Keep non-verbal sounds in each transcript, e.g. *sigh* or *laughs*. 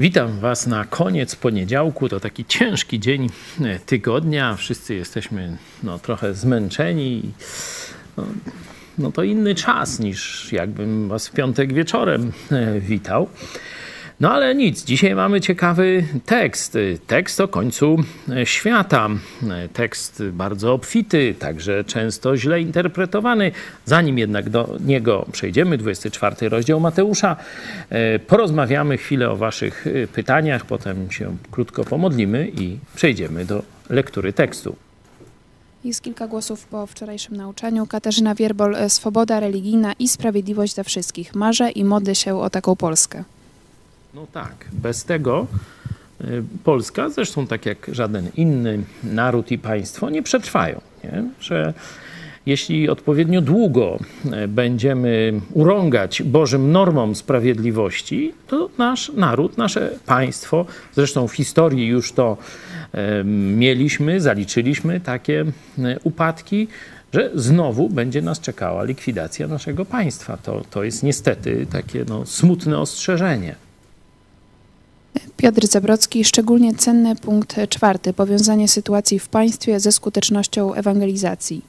Witam Was na koniec poniedziałku. To taki ciężki dzień e, tygodnia. Wszyscy jesteśmy no, trochę zmęczeni. No, no to inny czas niż jakbym Was w piątek wieczorem e, witał. No ale nic, dzisiaj mamy ciekawy tekst. Tekst o końcu świata. Tekst bardzo obfity, także często źle interpretowany. Zanim jednak do niego przejdziemy, 24 rozdział Mateusza, porozmawiamy chwilę o Waszych pytaniach, potem się krótko pomodlimy i przejdziemy do lektury tekstu. Jest kilka głosów po wczorajszym nauczaniu. Katarzyna Wierbol, swoboda religijna i sprawiedliwość dla wszystkich. Marzę i modlę się o taką Polskę. No tak, bez tego y, Polska, zresztą tak jak żaden inny naród i państwo, nie przetrwają. Nie? Że jeśli odpowiednio długo y, będziemy urągać Bożym normom sprawiedliwości, to nasz naród, nasze państwo, zresztą w historii już to y, mieliśmy, zaliczyliśmy takie upadki, że znowu będzie nas czekała likwidacja naszego państwa. To, to jest niestety takie no, smutne ostrzeżenie. Piotr Zabrocki, szczególnie cenny punkt czwarty, powiązanie sytuacji w państwie ze skutecznością ewangelizacji.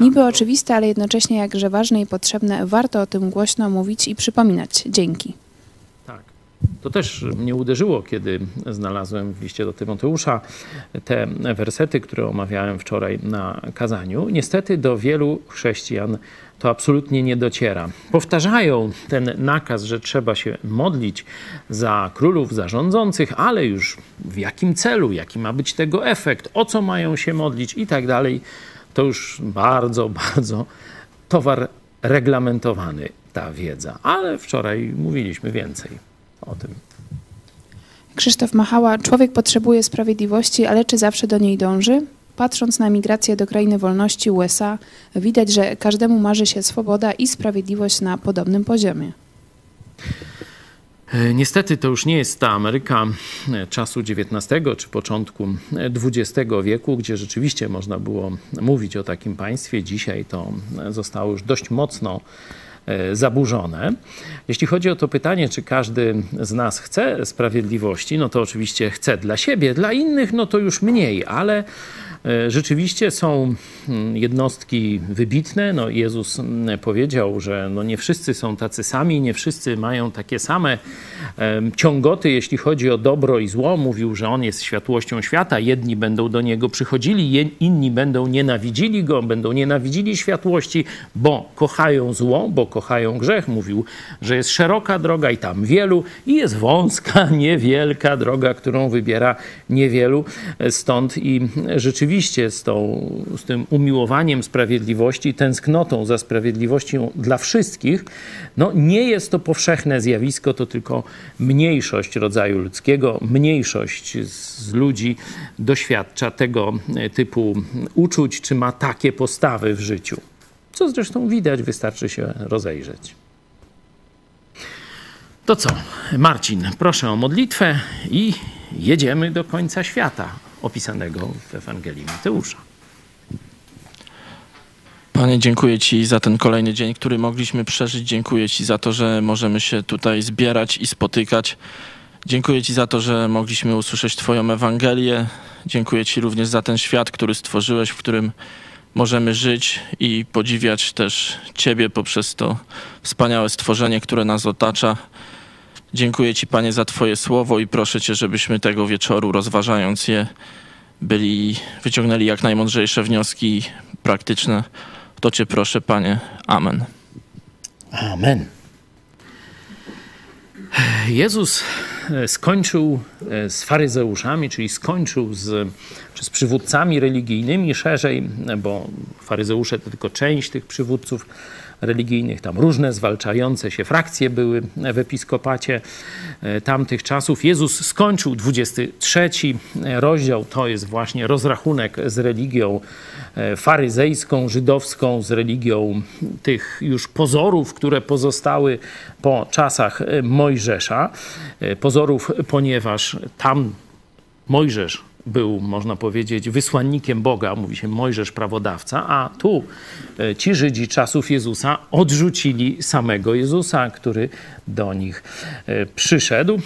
Niby oczywiste, ale jednocześnie jakże ważne i potrzebne, warto o tym głośno mówić i przypominać. Dzięki. To też mnie uderzyło, kiedy znalazłem w liście do Tymoteusza te wersety, które omawiałem wczoraj na kazaniu. Niestety do wielu chrześcijan to absolutnie nie dociera. Powtarzają ten nakaz, że trzeba się modlić za królów, za rządzących, ale już w jakim celu, jaki ma być tego efekt, o co mają się modlić i tak dalej, to już bardzo, *laughs* bardzo towar reglamentowany ta wiedza. Ale wczoraj mówiliśmy więcej o tym. Krzysztof Machała, człowiek potrzebuje sprawiedliwości, ale czy zawsze do niej dąży? Patrząc na migrację do krainy wolności USA, widać, że każdemu marzy się swoboda i sprawiedliwość na podobnym poziomie. E, niestety to już nie jest ta Ameryka e, czasu XIX czy początku XX wieku, gdzie rzeczywiście można było mówić o takim państwie. Dzisiaj to zostało już dość mocno e, zaburzone. Jeśli chodzi o to pytanie, czy każdy z nas chce sprawiedliwości, no to oczywiście chce dla siebie, dla innych no to już mniej, ale E, rzeczywiście są mm, jednostki wybitne. No, Jezus mm, powiedział, że no nie wszyscy są tacy sami, nie wszyscy mają takie same ciągoty, jeśli chodzi o dobro i zło. Mówił, że On jest światłością świata. Jedni będą do Niego przychodzili, inni będą nienawidzili Go, będą nienawidzili światłości, bo kochają zło, bo kochają grzech. Mówił, że jest szeroka droga i tam wielu i jest wąska, *laughs* niewielka droga, którą wybiera niewielu. E, stąd i rzeczywiście rzeczywiście z, tą, z tym umiłowaniem sprawiedliwości, tęsknotą za sprawiedliwością dla wszystkich, no nie jest to powszechne zjawisko, to tylko mniejszość rodzaju ludzkiego, mniejszość z ludzi doświadcza tego typu uczuć, czy ma takie postawy w życiu. Co zresztą widać, wystarczy się rozejrzeć. To co, Marcin, proszę o modlitwę i jedziemy do końca świata opisanego w Ewangelii Mateusza. Panie, dziękuję Ci za ten kolejny dzień, który mogliśmy przeżyć. Dziękuję Ci za to, że możemy się tutaj zbierać i spotykać. Dziękuję Ci za to, że mogliśmy usłyszeć Twoją Ewangelię. Dziękuję Ci również za ten świat, który stworzyłeś, w którym możemy żyć i podziwiać też Ciebie poprzez to wspaniałe stworzenie, które nas otacza. Dziękuję Ci, Panie, za Twoje słowo i proszę Cię, żebyśmy tego wieczoru, rozważając je, byli, wyciągnęli jak najmądrzejsze wnioski praktyczne. To Cię proszę, Panie. Amen. Amen. Jezus e, skończył e, z faryzeuszami, czyli skończył z, czy z przywódcami religijnymi szerzej, bo faryzeusze to tylko część tych przywódców religijnych. Tam różne zwalczające się frakcje były w episkopacie e, tamtych czasów. Jezus skończył 23 rozdział, to jest właśnie rozrachunek z religią e, faryzejską, żydowską, z religią tych już pozorów, które pozostały po czasach e, Mojżesza. Pozorów, ponieważ tam Mojżesz był, można powiedzieć, wysłannikiem Boga, mówi się Mojżesz prawodawca, a tu e, ci Żydzi czasów Jezusa odrzucili samego Jezusa, który do nich e, przyszedł. E,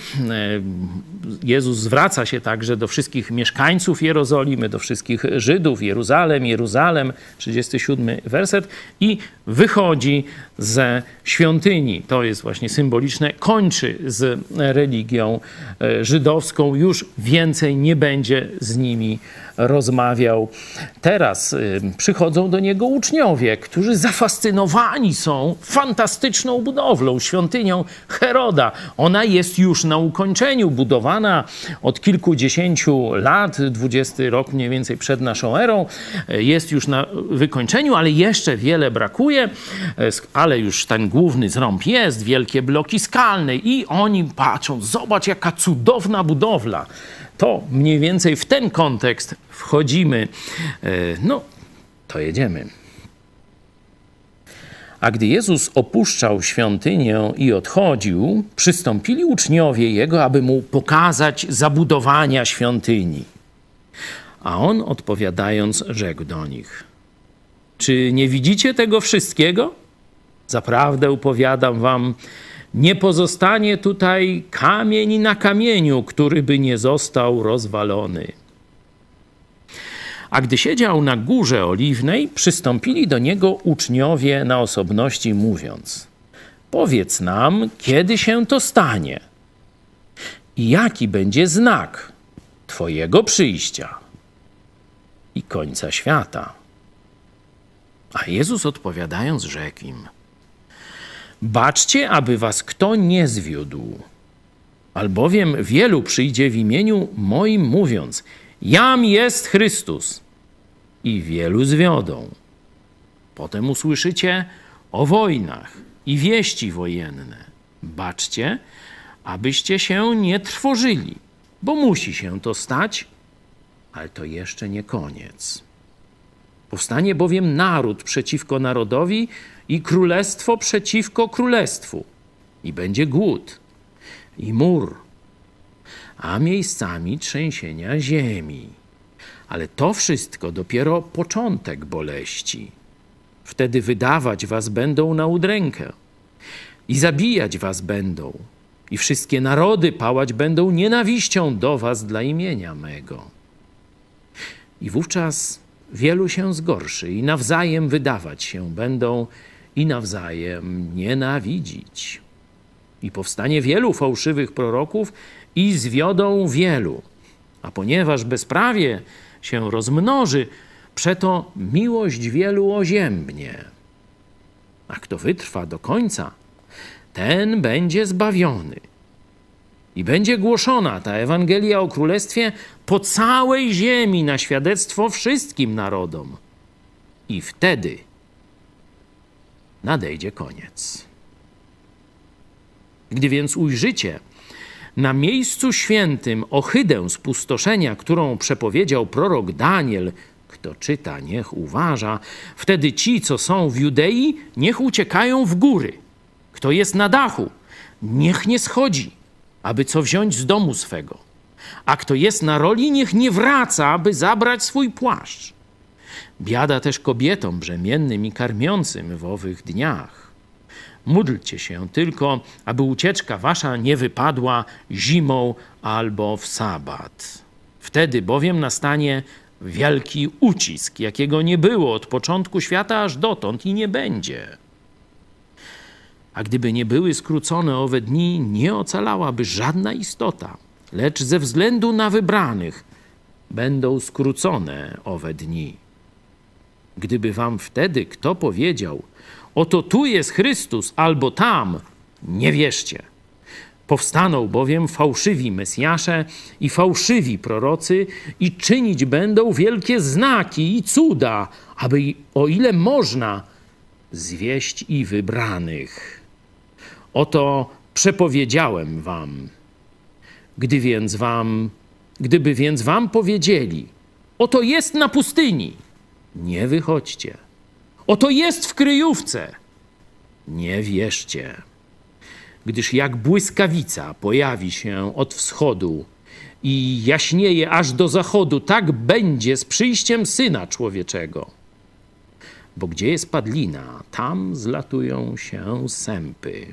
Jezus zwraca się także do wszystkich mieszkańców Jerozolimy, do wszystkich Żydów, Jeruzalem, Jeruzalem, 37 werset i wychodzi ze świątyni. To jest właśnie symboliczne, kończy z religią żydowską, już więcej nie będzie z nimi rozmawiał. Teraz y, przychodzą do niego uczniowie, którzy zafascynowani są fantastyczną budowlą, świątynią Heroda. Ona jest już na ukończeniu, budowana od kilkudziesięciu lat, 20 rok mniej więcej przed naszą erą, jest już na wykończeniu, ale jeszcze wiele brakuje, ale już ten główny zrąb jest, wielkie bloki skalne i oni patrzą, zobacz jaka cudowna budowla to mniej więcej w ten kontekst wchodzimy. E, no, to jedziemy. A gdy Jezus opuszczał świątynię i odchodził, przystąpili uczniowie Jego, aby mu pokazać zabudowania świątyni. A on odpowiadając, rzekł do nich: Czy nie widzicie tego wszystkiego? Zaprawdę upowiadam wam, nie pozostanie tutaj kamień na kamieniu, który by nie został rozwalony. A gdy siedział na górze oliwnej, przystąpili do niego uczniowie na osobności, mówiąc: Powiedz nam, kiedy się to stanie i jaki będzie znak Twojego przyjścia i końca świata. A Jezus odpowiadając, rzekł im: Baczcie, aby was kto nie zwiódł. Albowiem wielu przyjdzie w imieniu moim, mówiąc: Jam jest Chrystus, i wielu zwiodą. Potem usłyszycie o wojnach i wieści wojenne. Baczcie, abyście się nie trwożyli, bo musi się to stać, ale to jeszcze nie koniec. Powstanie bowiem naród przeciwko narodowi, i królestwo przeciwko królestwu, i będzie głód, i mur, a miejscami trzęsienia ziemi. Ale to wszystko dopiero początek boleści. Wtedy wydawać was będą na udrękę i zabijać was będą, i wszystkie narody pałać będą nienawiścią do was dla imienia mego. I wówczas wielu się zgorszy i nawzajem wydawać się będą i nawzajem nienawidzić. I powstanie wielu fałszywych proroków i zwiodą wielu. A ponieważ bezprawie się rozmnoży, przeto miłość wielu oziębnie. A kto wytrwa do końca, ten będzie zbawiony. I będzie głoszona ta Ewangelia o Królestwie po całej ziemi na świadectwo wszystkim narodom. I wtedy nadejdzie koniec. Gdy więc ujrzycie na miejscu świętym ohydę spustoszenia, którą przepowiedział prorok Daniel, kto czyta, niech uważa, wtedy ci, co są w Judei, niech uciekają w góry. Kto jest na dachu, niech nie schodzi, aby co wziąć z domu swego. A kto jest na roli, niech nie wraca, aby zabrać swój płaszcz. Biada też kobietom brzemiennym i karmiącym w owych dniach. Módlcie się tylko, aby ucieczka wasza nie wypadła zimą albo w sabat. Wtedy bowiem nastanie wielki ucisk, jakiego nie było od początku świata aż dotąd i nie będzie. A gdyby nie były skrócone owe dni, nie ocalałaby żadna istota, lecz ze względu na wybranych będą skrócone owe dni. Gdyby wam wtedy kto powiedział, oto tu jest Chrystus albo tam, nie wierzcie. Powstaną bowiem fałszywi Mesjasze i fałszywi prorocy i czynić będą wielkie znaki i cuda, aby o ile można zwieść i wybranych. Oto przepowiedziałem wam. Gdy więc wam, gdyby więc wam powiedzieli, oto jest na pustyni, nie wychodźcie. Oto jest w kryjówce. Nie wierzcie. Gdyż jak błyskawica pojawi się od wschodu i jaśnieje aż do zachodu, tak będzie z przyjściem Syna Człowieczego. Bo gdzie jest padlina, tam zlatują się sępy.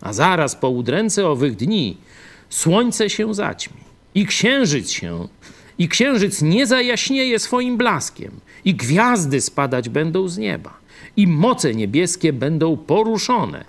A zaraz po udręce owych dni słońce się zaćmi i księżyc się, i księżyc nie zajaśnieje swoim blaskiem, i gwiazdy spadać będą z nieba, i moce niebieskie będą poruszone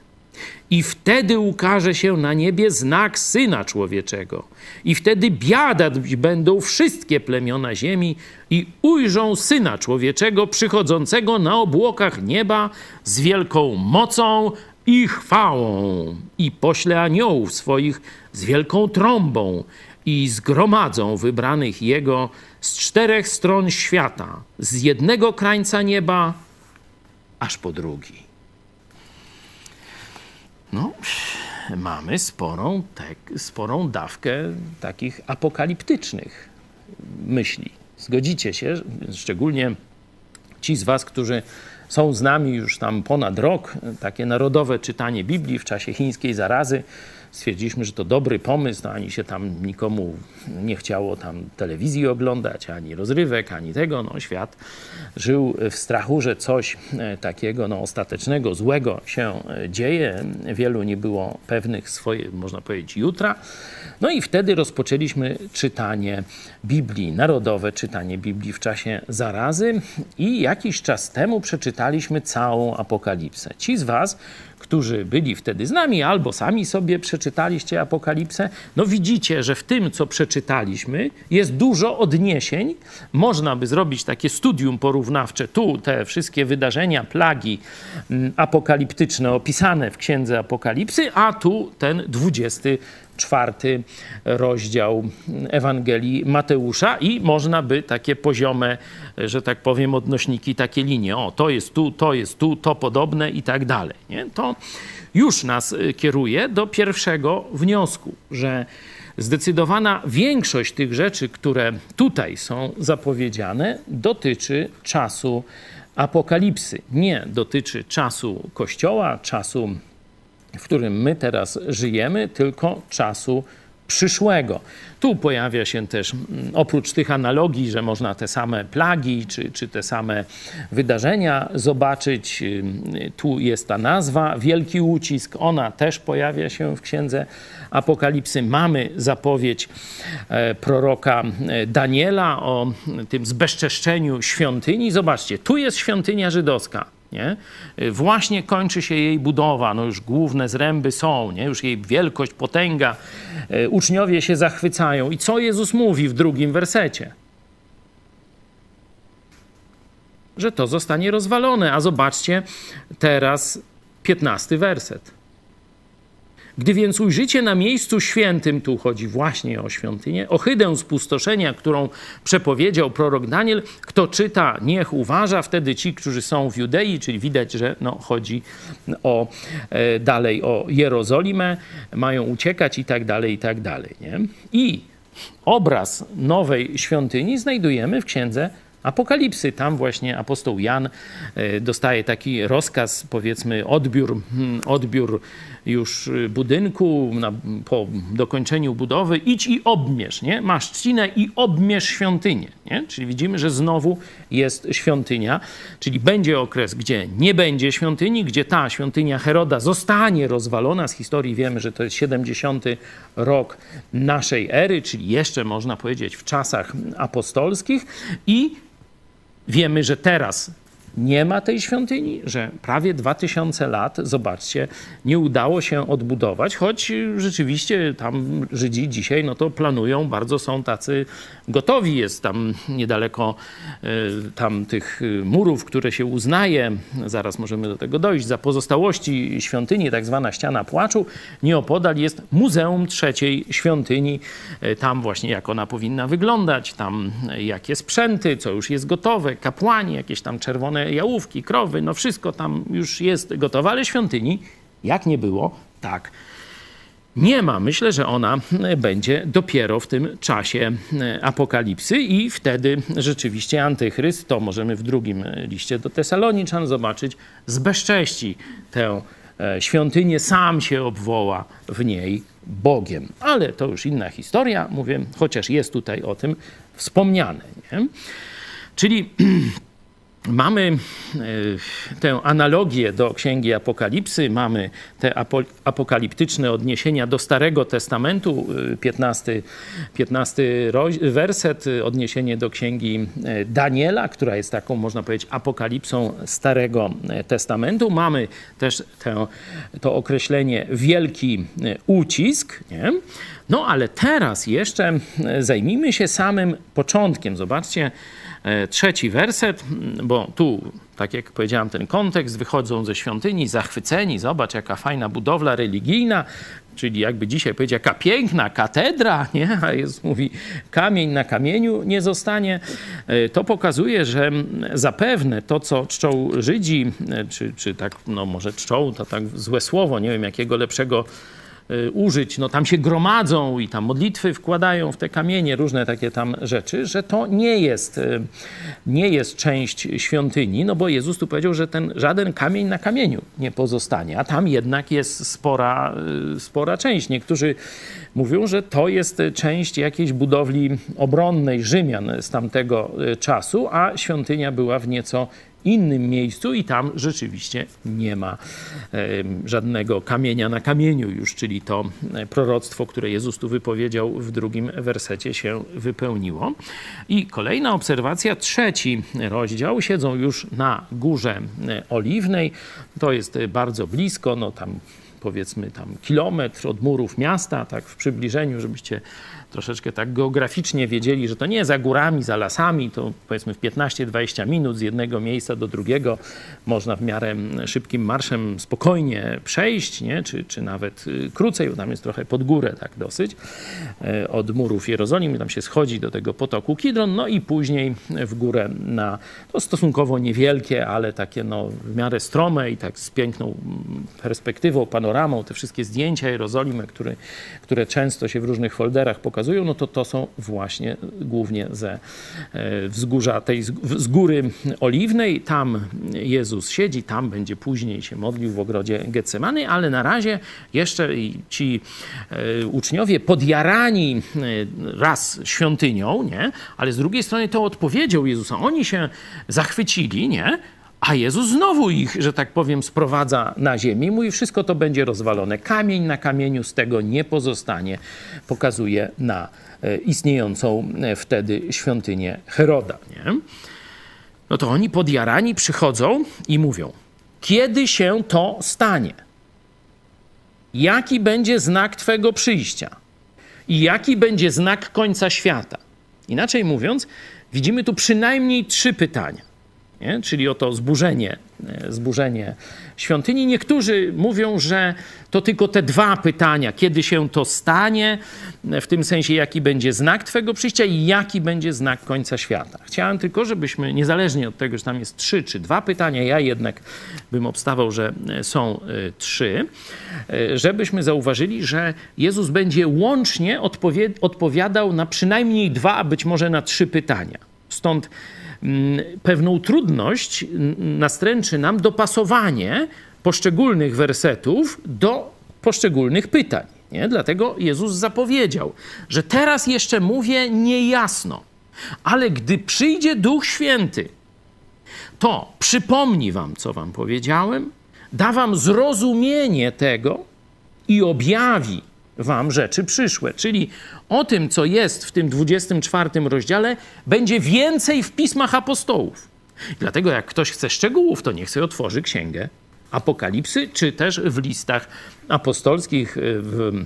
i wtedy ukaże się na niebie znak Syna Człowieczego. I wtedy biadać będą wszystkie plemiona ziemi i ujrzą Syna Człowieczego przychodzącego na obłokach nieba z wielką mocą i chwałą. I pośle aniołów swoich z wielką trąbą i zgromadzą wybranych Jego z czterech stron świata, z jednego krańca nieba aż po drugi no, mamy sporą, tek, sporą dawkę takich apokaliptycznych myśli. Zgodzicie się, szczególnie ci z Was, którzy są z nami już tam ponad rok, takie narodowe czytanie Biblii w czasie chińskiej zarazy stwierdziliśmy, że to dobry pomysł, no ani się tam nikomu nie chciało tam telewizji oglądać, ani rozrywek, ani tego. No, świat żył w strachu, że coś e, takiego no, ostatecznego, złego się e, dzieje. Wielu nie było pewnych swoje, można powiedzieć, jutra. No i wtedy rozpoczęliśmy czytanie Biblii, narodowe czytanie Biblii w czasie zarazy i jakiś czas temu przeczytaliśmy całą Apokalipsę. Ci z Was, którzy byli wtedy z nami, albo sami sobie przeczytaliście Apokalipsę, no widzicie, że w tym, co przeczytaliśmy, jest dużo odniesień. Można by zrobić takie studium porównawcze. Tu te wszystkie wydarzenia, plagi mm, apokaliptyczne opisane w księdze Apokalipsy, a tu ten 20 czwarty rozdział Ewangelii Mateusza i można by takie poziome, że tak powiem, odnośniki, takie linie. O, to jest tu, to jest tu, to podobne i tak dalej. Nie? To już nas kieruje do pierwszego wniosku, że zdecydowana większość tych rzeczy, które tutaj są zapowiedziane, dotyczy czasu apokalipsy. Nie dotyczy czasu Kościoła, czasu w którym my teraz żyjemy, tylko czasu przyszłego. Tu pojawia się też, mm, oprócz tych analogii, że można te same plagi czy, czy te same wydarzenia zobaczyć, tu jest ta nazwa, Wielki Ucisk, ona też pojawia się w księdze Apokalipsy. Mamy zapowiedź e, proroka e, Daniela o tym zbezczeszczeniu świątyni. Zobaczcie, tu jest świątynia żydowska nie? Właśnie kończy się jej budowa, no już główne zręby są, nie? już jej wielkość, potęga. E, uczniowie się zachwycają. I co Jezus mówi w drugim wersecie? Że to zostanie rozwalone. A zobaczcie teraz piętnasty werset. Gdy więc ujrzycie na miejscu świętym, tu chodzi właśnie o świątynię, ohydę spustoszenia, którą przepowiedział prorok Daniel, kto czyta, niech uważa, wtedy ci, którzy są w Judei, czyli widać, że no, chodzi o e, dalej o Jerozolimę, mają uciekać i tak dalej, i tak dalej. Nie? I obraz nowej świątyni znajdujemy w księdze Apokalipsy. Tam właśnie apostoł Jan e, dostaje taki rozkaz, powiedzmy, odbiór, hmm, odbiór już y, budynku, na, po dokończeniu budowy, idź i obmierz, nie? Masz trzcinę i obmierz świątynię, nie? Czyli widzimy, że znowu jest świątynia, czyli będzie okres, gdzie nie będzie świątyni, gdzie ta świątynia Heroda zostanie rozwalona. Z historii wiemy, że to jest 70 rok naszej ery, czyli jeszcze można powiedzieć w czasach apostolskich i wiemy, że teraz nie ma tej świątyni, że prawie 2000 lat, zobaczcie, nie udało się odbudować, choć rzeczywiście tam Żydzi dzisiaj no to planują, bardzo są tacy gotowi. Jest tam niedaleko e, tam tych murów, które się uznaje, zaraz możemy do tego dojść, za pozostałości świątyni, tak zwana ściana płaczu. Nieopodal jest Muzeum Trzeciej Świątyni. E, tam właśnie jak ona powinna wyglądać, tam jakie sprzęty, co już jest gotowe, kapłani, jakieś tam czerwone jałówki, krowy, no wszystko tam już jest gotowe, ale świątyni, jak nie było, tak nie ma. Myślę, że ona będzie dopiero w tym czasie e, apokalipsy i wtedy rzeczywiście antychryst, to możemy w drugim liście do Tesaloniczan zobaczyć, zbezcześci tę e, świątynię, sam się obwoła w niej Bogiem. Ale to już inna historia, mówię, chociaż jest tutaj o tym wspomniane. Nie? Czyli *clears throat* Mamy e, tę analogię do Księgi Apokalipsy, mamy te apokaliptyczne odniesienia do Starego Testamentu, 15, 15 werset, odniesienie do Księgi e, Daniela, która jest taką, można powiedzieć, apokalipsą Starego e, Testamentu. Mamy też to określenie wielki ucisk. Nie? No ale teraz jeszcze zajmijmy się samym początkiem. Zobaczcie, E, trzeci werset, bo tu, tak jak powiedziałem, ten kontekst, wychodzą ze świątyni zachwyceni, zobacz jaka fajna budowla religijna, czyli jakby dzisiaj powiedzieć, jaka piękna katedra, *laughs* nie? a Jezus mówi, kamień na kamieniu nie zostanie. E, to pokazuje, że zapewne to, co czczą Żydzi, e, czy, czy tak, no może czczą, to tak złe słowo, nie wiem jakiego lepszego użyć, no tam się gromadzą i tam modlitwy wkładają w te kamienie, różne takie tam rzeczy, że to nie jest, y, nie jest część świątyni, no bo Jezus tu powiedział, że ten żaden kamień na kamieniu nie pozostanie, a tam jednak jest spora, y, spora część. Niektórzy mówią, że to jest część jakiejś budowli obronnej Rzymian z tamtego czasu, a świątynia była w nieco innym miejscu i tam rzeczywiście nie ma żadnego kamienia na kamieniu już, czyli to e, proroctwo, które Jezus tu wypowiedział w drugim wersecie się wypełniło. I kolejna obserwacja, trzeci rozdział, siedzą już na górze e, oliwnej, to jest bardzo blisko, no tam powiedzmy tam kilometr od murów miasta, tak w przybliżeniu, żebyście troszeczkę tak geograficznie wiedzieli, że to nie za górami, za lasami, to powiedzmy w 15-20 minut z jednego miejsca do drugiego można w miarę szybkim marszem spokojnie przejść, nie? Czy, czy nawet y, krócej, bo tam jest trochę pod górę tak dosyć, e, od murów Jerozolimy, tam się schodzi do tego potoku Kidron, no i później w górę na to stosunkowo niewielkie, ale takie no w miarę strome i tak z piękną perspektywą, panoramą, te wszystkie zdjęcia Jerozolimy, które, które często się w różnych folderach pokazują, pokazują, no to to są właśnie głównie ze e, wzgórza tej z góry oliwnej. Tam Jezus siedzi, tam będzie później się modlił w ogrodzie Getsemany, ale na razie jeszcze ci e, uczniowie podjarani e, raz świątynią, nie? ale z drugiej strony to odpowiedzią Jezusa. Oni się zachwycili, nie? A Jezus znowu ich, że tak powiem, sprowadza na ziemię i mówi, wszystko to będzie rozwalone. Kamień na kamieniu z tego nie pozostanie. Pokazuje na e, istniejącą e, wtedy świątynię Heroda. Nie? No to oni podjarani przychodzą i mówią, kiedy się to stanie? Jaki będzie znak Twego przyjścia? I jaki będzie znak końca świata? Inaczej mówiąc, widzimy tu przynajmniej trzy pytania nie? czyli o to zburzenie, e, zburzenie świątyni. Niektórzy mówią, że to tylko te dwa pytania, kiedy się to stanie, w tym sensie jaki będzie znak Twego przyjścia i jaki będzie znak końca świata. Chciałem tylko, żebyśmy, niezależnie od tego, że tam jest trzy czy dwa pytania, ja jednak bym obstawał, że e, są e, trzy, żebyśmy zauważyli, że Jezus będzie łącznie odpowiadał na przynajmniej dwa, a być może na trzy pytania. Stąd pewną trudność nastręczy nam dopasowanie poszczególnych wersetów do poszczególnych pytań. Nie? Dlatego Jezus zapowiedział, że teraz jeszcze mówię niejasno, ale gdy przyjdzie Duch Święty, to przypomni wam, co wam powiedziałem, da wam zrozumienie tego i objawi wam rzeczy przyszłe. Czyli o tym, co jest w tym 24 rozdziale, będzie więcej w pismach apostołów. Dlatego jak ktoś chce szczegółów, to niech sobie otworzy księgę Apokalipsy, czy też w listach apostolskich, w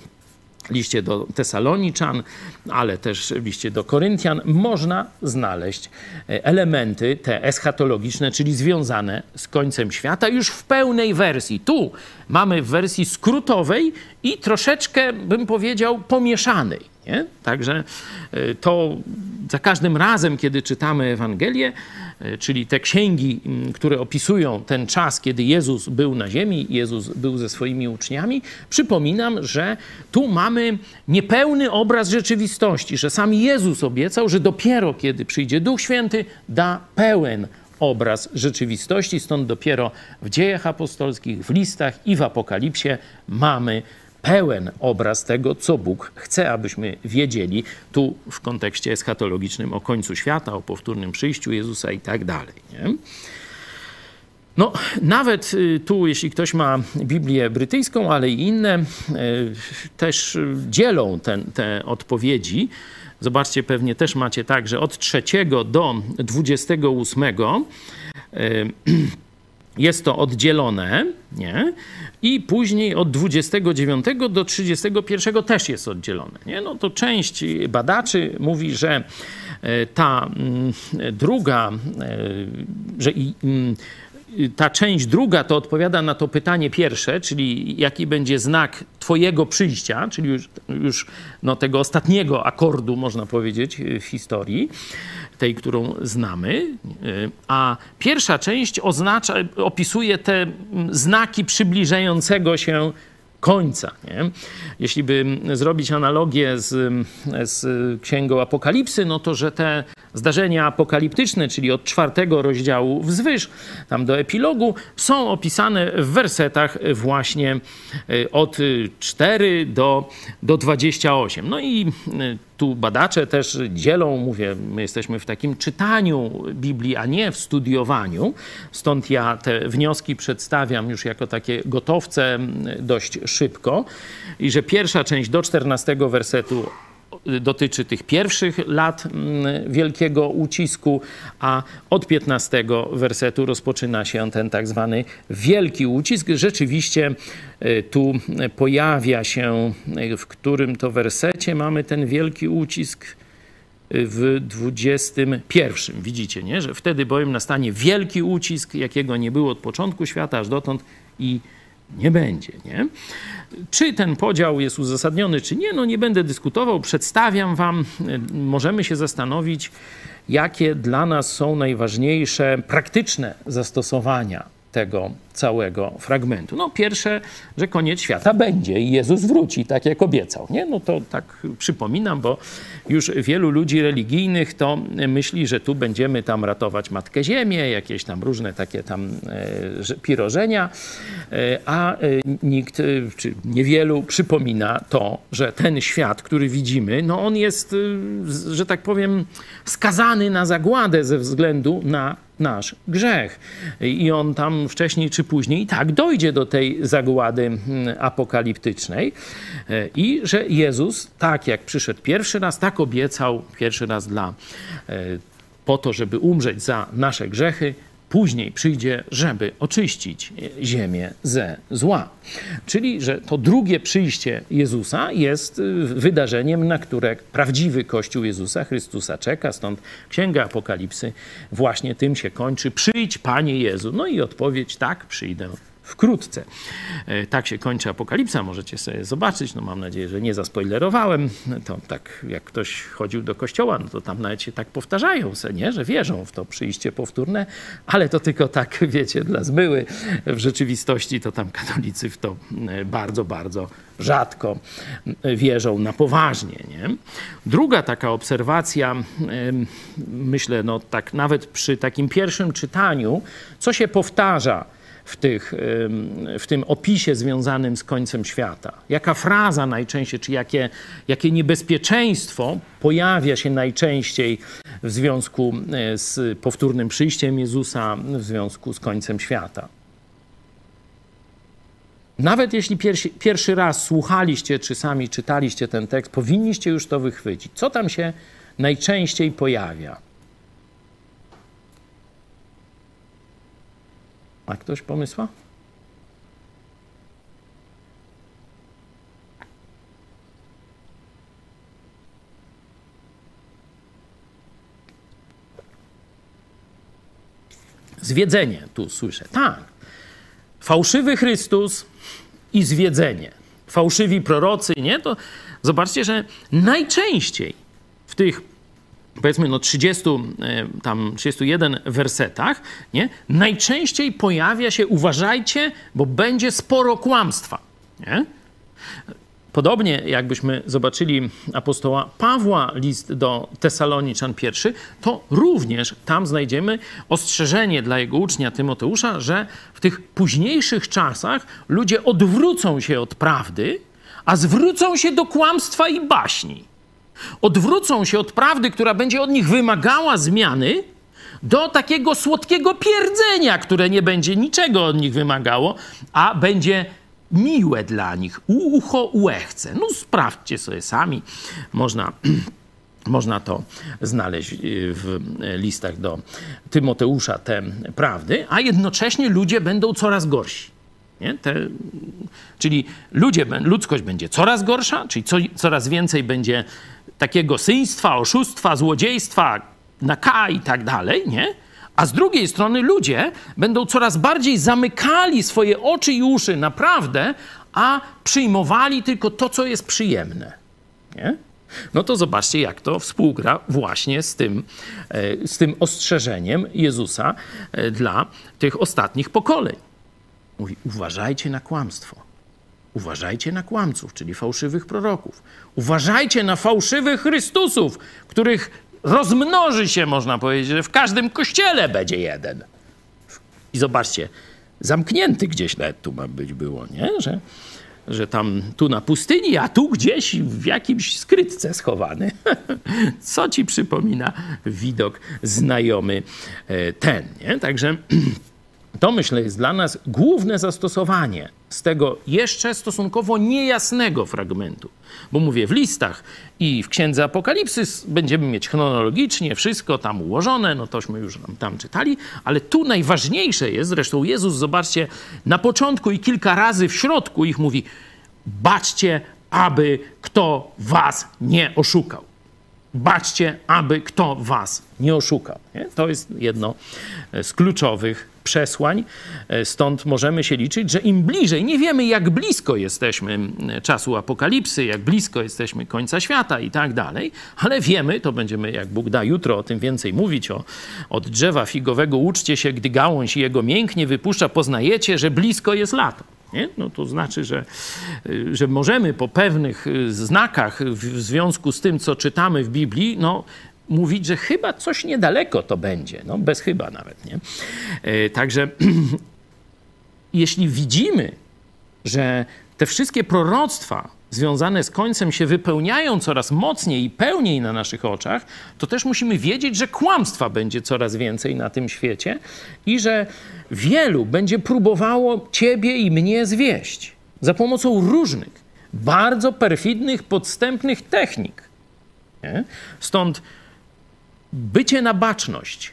liście do Tesaloniczan, ale też liście do Koryntian, można znaleźć e, elementy te eschatologiczne, czyli związane z końcem świata, już w pełnej wersji. Tu mamy w wersji skrótowej i troszeczkę, bym powiedział, pomieszanej. Nie? Także e, to za każdym razem, kiedy czytamy Ewangelię, czyli te księgi, które opisują ten czas, kiedy Jezus był na ziemi, Jezus był ze swoimi uczniami, przypominam, że tu mamy niepełny obraz rzeczywistości, że sam Jezus obiecał, że dopiero kiedy przyjdzie Duch Święty, da pełen obraz rzeczywistości. Stąd dopiero w dziejach apostolskich, w listach i w Apokalipsie mamy pełen obraz tego, co Bóg chce, abyśmy wiedzieli tu w kontekście eschatologicznym o końcu świata, o powtórnym przyjściu Jezusa i tak dalej. Nie? No, nawet y, tu, jeśli ktoś ma Biblię brytyjską, ale i inne, y, też dzielą ten, te odpowiedzi. Zobaczcie, pewnie też macie tak, że od 3 do 28 *clears throat* jest to oddzielone, nie? I później od 29 do 31 też jest oddzielone, nie? No to część badaczy mówi, że e, ta mm, druga, e, że i mm, ta część druga to odpowiada na to pytanie pierwsze, czyli jaki będzie znak Twojego przyjścia, czyli już, już no, tego ostatniego akordu, można powiedzieć, w historii, tej, którą znamy. A pierwsza część oznacza, opisuje te znaki przybliżającego się końca. Nie? Jeśli by zrobić analogię z, z Księgą Apokalipsy, no to że te zdarzenia apokaliptyczne, czyli od czwartego rozdziału wzwyż, tam do epilogu, są opisane w wersetach właśnie e, od 4 do, do 28. No i e, tu badacze też dzielą, mówię, my jesteśmy w takim czytaniu Biblii, a nie w studiowaniu. Stąd ja te wnioski przedstawiam już jako takie gotowce dość szybko. I że pierwsza część do 14 wersetu dotyczy tych pierwszych lat mm, wielkiego ucisku, a od 15 wersetu rozpoczyna się ten tak zwany wielki ucisk. Rzeczywiście e, tu pojawia się, w którym to wersecie mamy ten wielki ucisk w 21. Widzicie, nie? że wtedy bowiem nastanie wielki ucisk, jakiego nie było od początku świata aż dotąd i nie będzie. Nie? Czy ten podział jest uzasadniony, czy nie, no nie będę dyskutował. Przedstawiam Wam, możemy się zastanowić, jakie dla nas są najważniejsze praktyczne zastosowania tego całego fragmentu. No pierwsze, że koniec świata będzie i Jezus wróci, tak jak obiecał. Nie? No to tak przypominam, bo już wielu ludzi religijnych to myśli, że tu będziemy tam ratować Matkę Ziemię, jakieś tam różne takie tam e, pirożenia, e, a e, nikt, czy niewielu przypomina to, że ten świat, który widzimy, no on jest, że tak powiem, skazany na zagładę ze względu na nasz grzech. I on tam wcześniej czy później i tak dojdzie do tej zagłady hmm, apokaliptycznej. E, I że Jezus, tak jak przyszedł pierwszy raz, tak obiecał pierwszy raz dla, e, po to, żeby umrzeć za nasze grzechy, później przyjdzie, żeby oczyścić ziemię ze zła. Czyli, że to drugie przyjście Jezusa jest y, wydarzeniem, na które prawdziwy Kościół Jezusa Chrystusa czeka. Stąd Księga Apokalipsy właśnie tym się kończy. Przyjdź, Panie Jezu. No i odpowiedź, tak, przyjdę wkrótce. E, tak się kończy Apokalipsa, możecie sobie zobaczyć. No mam nadzieję, że nie zaspoilerowałem. To tak jak ktoś chodził do kościoła, no to tam nawet się tak powtarzają, nie? że wierzą w to przyjście powtórne, ale to tylko tak, *laughs* wiecie, dla zmyły. W rzeczywistości to tam katolicy w to e, bardzo, bardzo rzadko wierzą na poważnie. Nie? Druga taka obserwacja, myślę, no tak nawet przy takim pierwszym czytaniu, co się powtarza w, tych, w tym opisie związanym z końcem świata? Jaka fraza najczęściej, czy jakie, jakie niebezpieczeństwo pojawia się najczęściej w związku e, z powtórnym przyjściem Jezusa, w związku z końcem świata? Nawet jeśli pierwszy, pierwszy raz słuchaliście, czy sami czytaliście ten tekst, powinniście już to wychwycić. Co tam się najczęściej pojawia? Ma ktoś pomysła? Zwiedzenie, tu słyszę. Tak. Fałszywy Chrystus i zwiedzenie. Fałszywi prorocy, nie? To zobaczcie, że najczęściej w tych powiedzmy no 30, e, tam 31 wersetach, nie? najczęściej pojawia się, uważajcie, bo będzie sporo kłamstwa. Nie? Podobnie jakbyśmy zobaczyli apostoła Pawła, list do Tesaloniczan pierwszy, to również tam znajdziemy ostrzeżenie dla jego ucznia Tymoteusza, że w tych późniejszych czasach ludzie odwrócą się od prawdy, a zwrócą się do kłamstwa i baśni. Odwrócą się od prawdy, która będzie od nich wymagała zmiany, do takiego słodkiego pierdzenia, które nie będzie niczego od nich wymagało, a będzie miłe dla nich, ucho uechce. No sprawdźcie sobie sami, można, *clears throat* można to znaleźć y, w listach do Tymoteusza, te prawdy, a jednocześnie ludzie będą coraz gorsi. Te, czyli ludzie, ludzkość będzie coraz gorsza, czyli co, coraz więcej będzie takiego syństwa, oszustwa, złodziejstwa, na K i tak dalej, nie? A z drugiej strony ludzie będą coraz bardziej zamykali swoje oczy i uszy naprawdę, a przyjmowali tylko to, co jest przyjemne. Nie? No to zobaczcie, jak to współgra właśnie z tym, e, z tym ostrzeżeniem Jezusa e, dla tych ostatnich pokoleń. Mówi: uważajcie na kłamstwo. Uważajcie na kłamców, czyli fałszywych proroków. Uważajcie na fałszywych Chrystusów, których rozmnoży się, można powiedzieć, że w każdym kościele będzie jeden. I zobaczcie, zamknięty gdzieś nawet tu ma być było, nie? Że, że tam tu na pustyni, a tu gdzieś w jakimś skrytce schowany. *laughs* Co ci przypomina widok znajomy e, ten, nie? Także *clears throat* to myślę jest dla nas główne zastosowanie z tego jeszcze stosunkowo niejasnego fragmentu. Bo mówię, w listach i w Księdze Apokalipsys będziemy mieć chronologicznie wszystko tam ułożone, no tośmy już tam, tam czytali, ale tu najważniejsze jest, zresztą Jezus, zobaczcie, na początku i kilka razy w środku ich mówi, baczcie, aby kto was nie oszukał. Baczcie, aby kto was nie oszukał. Nie? To jest jedno z kluczowych przesłań. E, stąd możemy się liczyć, że im bliżej, nie wiemy jak blisko jesteśmy czasu apokalipsy, jak blisko jesteśmy końca świata i tak dalej, ale wiemy, to będziemy, jak Bóg da, jutro o tym więcej mówić, o, od drzewa figowego uczcie się, gdy gałąź jego mięknie wypuszcza, poznajecie, że blisko jest lato. Nie? No to znaczy, że, y, że możemy po pewnych y, znakach w związku z tym, co czytamy w Biblii, no, mówić, że chyba coś niedaleko to będzie, no bez chyba nawet, nie? E, także *clears throat* jeśli widzimy, że te wszystkie proroctwa związane z końcem się wypełniają coraz mocniej i pełniej na naszych oczach, to też musimy wiedzieć, że kłamstwa będzie coraz więcej na tym świecie i że wielu będzie próbowało ciebie i mnie zwieść za pomocą różnych, bardzo perfidnych, podstępnych technik. Nie? Stąd bycie na baczność,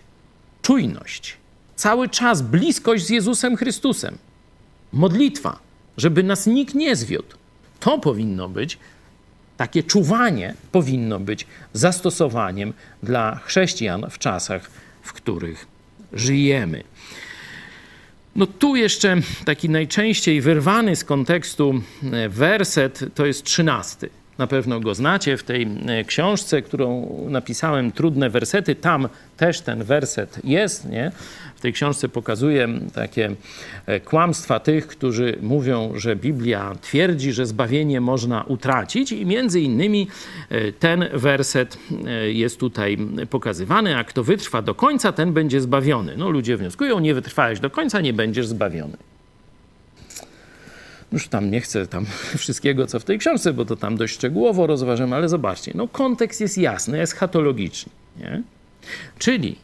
czujność, cały czas bliskość z Jezusem Chrystusem, modlitwa, żeby nas nikt nie zwiódł. To powinno być, takie czuwanie powinno być zastosowaniem dla chrześcijan w czasach, w których żyjemy. No tu jeszcze taki najczęściej wyrwany z kontekstu e, werset to jest trzynasty. Na pewno go znacie w tej e, książce, którą napisałem, Trudne wersety. Tam też ten werset jest. Nie? W tej książce pokazuję takie e, kłamstwa tych, którzy mówią, że Biblia twierdzi, że zbawienie można utracić, i między innymi e, ten werset jest tutaj pokazywany. A kto wytrwa do końca, ten będzie zbawiony. No, ludzie wnioskują, nie wytrwałeś do końca, nie będziesz zbawiony. Już tam nie chcę tam *laughs* wszystkiego, co w tej książce, bo to tam dość szczegółowo rozważam, ale zobaczcie, no kontekst jest jasny, eschatologiczny, nie? Czyli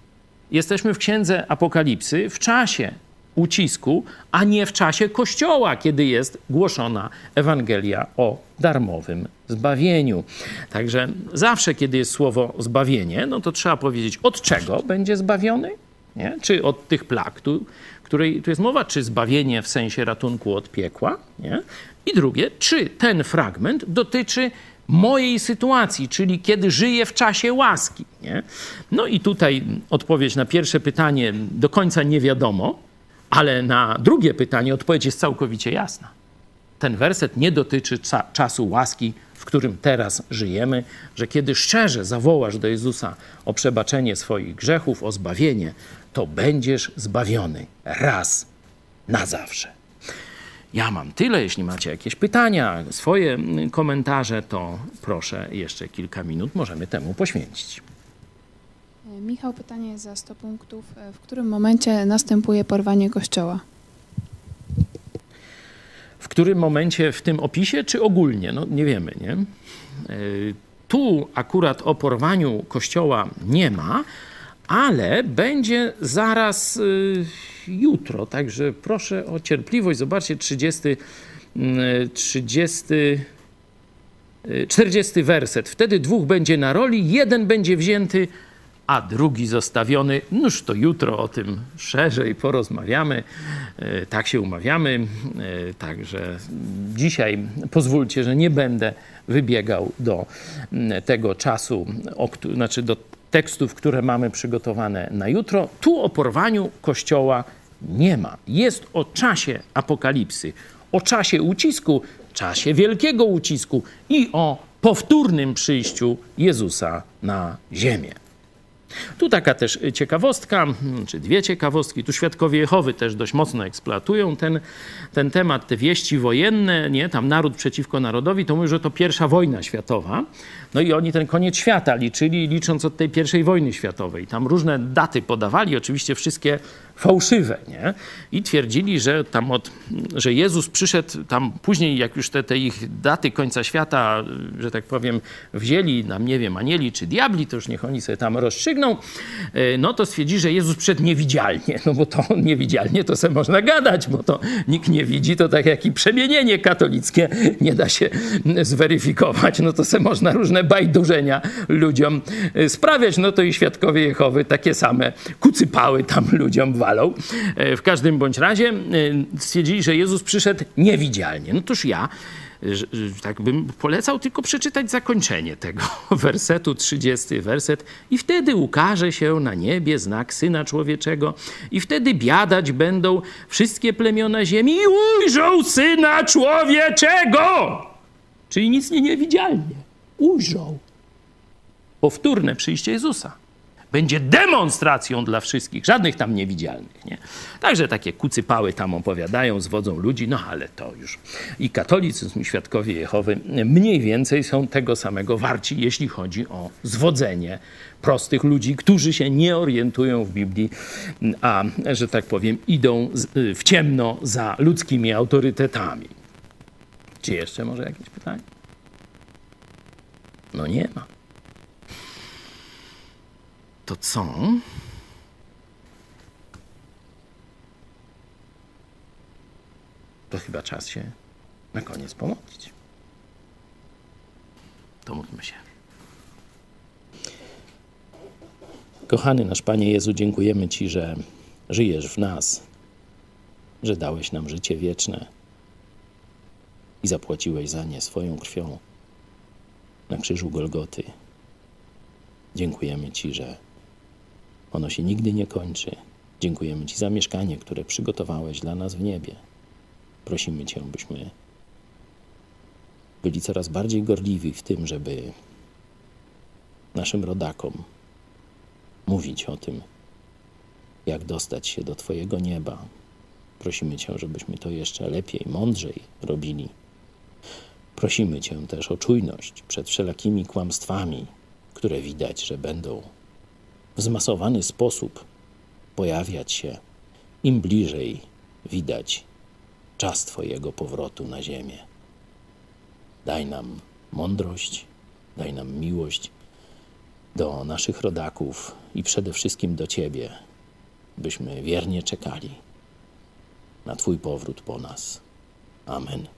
jesteśmy w księdze Apokalipsy w czasie ucisku, a nie w czasie Kościoła, kiedy jest głoszona Ewangelia o darmowym zbawieniu. Także zawsze, kiedy jest słowo zbawienie, no to trzeba powiedzieć, od czego będzie zbawiony? Nie? Czy od tych plag, tu, której tu jest mowa, czy zbawienie w sensie ratunku od piekła, nie? i drugie, czy ten fragment dotyczy mojej sytuacji, czyli kiedy żyję w czasie łaski. Nie? No i tutaj odpowiedź na pierwsze pytanie do końca nie wiadomo, ale na drugie pytanie odpowiedź jest całkowicie jasna. Ten werset nie dotyczy czasu łaski, którym teraz żyjemy, że kiedy szczerze zawołasz do Jezusa o przebaczenie swoich grzechów, o zbawienie, to będziesz zbawiony raz na zawsze. Ja mam tyle. Jeśli macie jakieś pytania, swoje komentarze, to proszę jeszcze kilka minut możemy temu poświęcić. Michał, pytanie za 100 punktów. W którym momencie następuje porwanie Kościoła? W którym momencie w tym opisie, czy ogólnie? No nie wiemy, nie? E, Tu akurat o porwaniu kościoła nie ma, ale będzie zaraz y, jutro. Także proszę o cierpliwość. Zobaczcie, 30, y, 30, y, 40 werset. Wtedy dwóch będzie na roli, jeden będzie wzięty, a drugi zostawiony. Noż to jutro o tym szerzej porozmawiamy. E, Tak się umawiamy. E, Także dzisiaj pozwólcie, że nie będę wybiegał do tego czasu, znaczy do tekstów, które mamy przygotowane na jutro. Tu o porwaniu kościoła nie ma. Jest o czasie apokalipsy, o czasie ucisku, czasie wielkiego ucisku i o powtórnym przyjściu Jezusa na ziemię. Tu taka też ciekawostka, czy dwie ciekawostki. Tu świadkowie Jehowy też dość mocno eksploatują ten, ten temat, te wieści wojenne, nie? Tam naród przeciwko narodowi, to mówią, że to pierwsza wojna światowa. No i oni ten koniec świata liczyli, licząc od tej pierwszej wojny światowej. Tam różne daty podawali, oczywiście wszystkie fałszywe, nie? I twierdzili, że tam od, że Jezus przyszedł tam później, jak już te, te ich daty końca świata, że tak powiem, wzięli nam, nie wiem, anieli czy diabli, to już niech oni sobie tam rozstrzygną, e, no to stwierdzi, że Jezus przyszedł niewidzialnie, no bo to niewidzialnie to se można gadać, bo to nikt nie widzi, to tak jak i przemienienie katolickie nie da się zweryfikować, no to se można różne bajdurzenia ludziom e, sprawiać, no to i świadkowie Jehowy takie same kucypały tam ludziom walą. E, W każdym bądź razie e, stwierdzili, że Jezus przyszedł niewidzialnie. No toż ja że tak bym polecał tylko przeczytać zakończenie tego *laughs* wersetu, 30 werset. I wtedy ukaże się na niebie znak Syna Człowieczego i wtedy biadać będą wszystkie plemiona ziemi i ujrzą Syna Człowieczego! Czyli nic nie niewidzialnie. Ujrzą. Powtórne przyjście Jezusa będzie demonstracją dla wszystkich, żadnych tam niewidzialnych. Nie? Także takie kucypały tam opowiadają, zwodzą ludzi, no ale to już i katolicyzm, i świadkowie Jehowy mniej więcej są tego samego warci, jeśli chodzi o zwodzenie prostych ludzi, którzy się nie orientują w Biblii, a, że tak powiem, idą z- w ciemno za ludzkimi autorytetami. Czy jeszcze może jakieś pytanie? No nie ma. To co? To chyba czas się na koniec pomodlić. To módlmy się. Kochany nasz Panie Jezu, dziękujemy Ci, że żyjesz w nas, że dałeś nam życie wieczne i zapłaciłeś za nie swoją krwią na krzyżu Golgoty. Dziękujemy Ci, że ono się nigdy nie kończy. Dziękujemy Ci za mieszkanie, które przygotowałeś dla nas w niebie. Prosimy Cię, byśmy byli coraz bardziej gorliwi w tym, żeby naszym rodakom mówić o tym, jak dostać się do Twojego nieba. Prosimy Cię, żebyśmy to jeszcze lepiej, mądrzej robili. Prosimy Cię też o czujność przed wszelakimi kłamstwami, które widać, że będą w zmasowany sposób pojawiać się, im bliżej widać czas Twojego powrotu na ziemię. Daj nam mądrość, daj nam miłość do naszych rodaków i przede wszystkim do Ciebie, byśmy wiernie czekali na Twój powrót po nas. Amen.